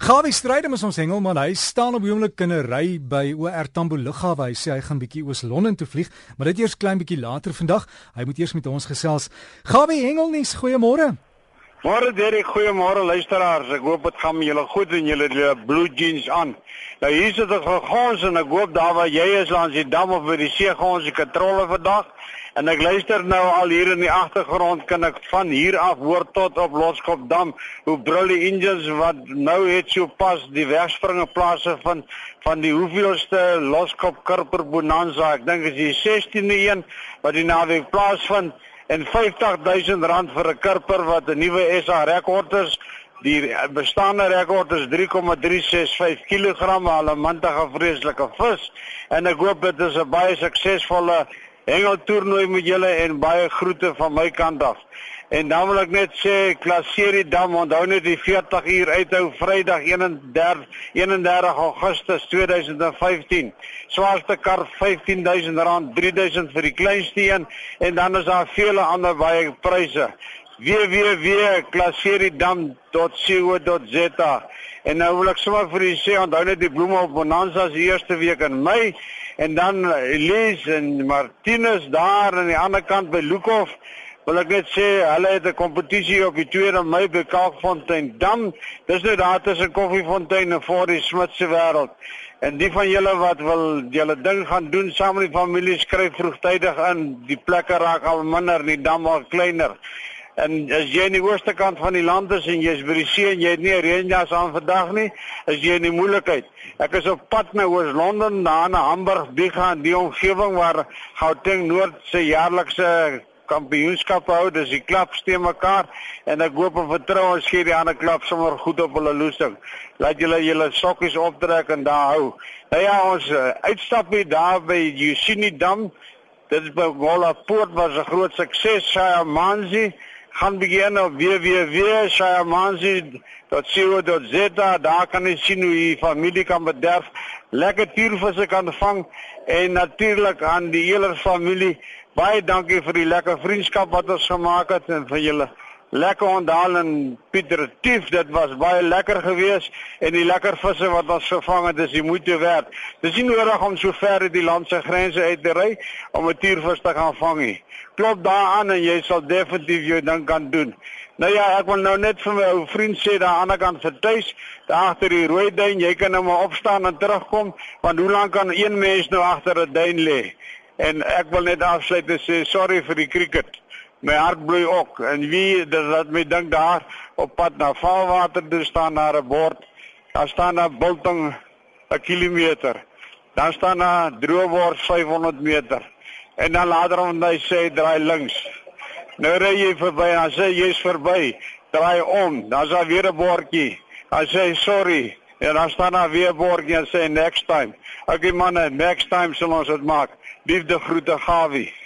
Gawie Strydom is ons hengelman. Hy staan op oomblik in 'n ry by OR Tambo Lughawe. Hy sê hy gaan bietjie oos Londen toe vlieg, maar dit eers klein bietjie later vandag. Hy moet eers met ons gesels. Gawie Hengelnuus, goeiemôre. Môre Derek, goeiemôre luisteraars. Ek hoop dit gaan met julle goed en julle het blue jeans aan. Nou hier sit ek gegons en ek hoop daar waar jy is langs die dam of by die see gaan ons die kontrole vandag. En ek luister nou al hier in die agtergrond kan ek van hier af hoor tot op Loskopdam hoe brul die engines wat nou het so pas die wegspringe plase van van die hoeveelste Loskop Kurper Bonanza. Ek dink is die 16de een wat die naweek plaasvind en R50000 vir 'n kurper wat 'n nuwe SA rekord is. Die bestaande rekord is 3,365 kg, 'n mantige vreeslike vis en ek hoop dit is 'n baie suksesvolle hengeltoernooi met julle en baie groete van my kant af. En dan wil ek net sê klasseer die dam onthou net die 40 uur uithou Vrydag 31 31 Augustus 2015. Swaarste kar R15000, 3000 vir die kleinste een en dan is daar vele ander baie pryse. www.klasseeriedam.co.za En nou wil ek sommer vir julle sê onthou net die bloeme op Bonanza se eerste week in Mei en dan Elise en Martinus daar aan die ander kant by Lukhof wil ek net sê hulle het 'n kompetisie op die 2de Mei by Kalkfontein Dam. Dis nou daar tussen Koffiefontein en voor die Smitse wêreld. En die van julle wat wil julle ding gaan doen saam met die familie skryf vroegtydig in. Die plekke raak al minder, die dam word kleiner. En as jy in die ooste kant van die land is en jy's by die see en jy het nie 'n reënjas aan vandag nie, is jy in die moeilikheid. Ek is op pad na Oos-London, na na Hamburg, Biga en die omgewing waar Gauteng Noord se jaarlikse kampioenskap hou. Dis die klub steen mekaar en ek hoop en vertrou ons gee die ander klub sommer goed op hulle loosing. Laat julle julle sokkies optrek en daar hou. Nou ja, ons uh, uitstap hier daar by Yusini Dam. Dit is by Gola Poort was 'n groot sukses, Shaya Manzi gaan begin op www.shayamanzi.co.za daar kan jy sien hoe jy familie kan bederf lekker tuurvisse kan vang en natuurlik aan die hele familie baie dankie vir die lekker vriendskap wat ons gemaak het en vir julle lekker onthaal en Pieter Tief dit was baie lekker geweest en die lekker visse wat ons gevang het is die moeite werd. Dis nie nodig om so ver uit die land se grense uit te ry om 'n tuurvis te gaan vang nie. Klop daaraan en jy sal definitief jou ding kan doen. Nou ja, ek wil nou net vir my ou vriend sê daar aan die ander kant vir tuis, daar agter die rooi duin, jy kan nou maar opstaan en terugkom want hoe lank kan een mens nou agter 'n duin lê? En ek wil net afsluit en sê sorry vir die cricket my hart bloei ook. En wie dit laat my dink daar op pad na Valwater toe staan daar 'n bord daar staan 'n bultong 'n kilometer. Dan staan daar droeword 500 meter. En dan later om hy sê draai links. Nou ry jy verby en sê jy's verby. Draai om. Dan is daar weer 'n bordjie. Hy sê sorry. En dan staan daar weer 'n bordjie en sê next time. Okay manne next time sal ons dit maak. Liefde groete gawie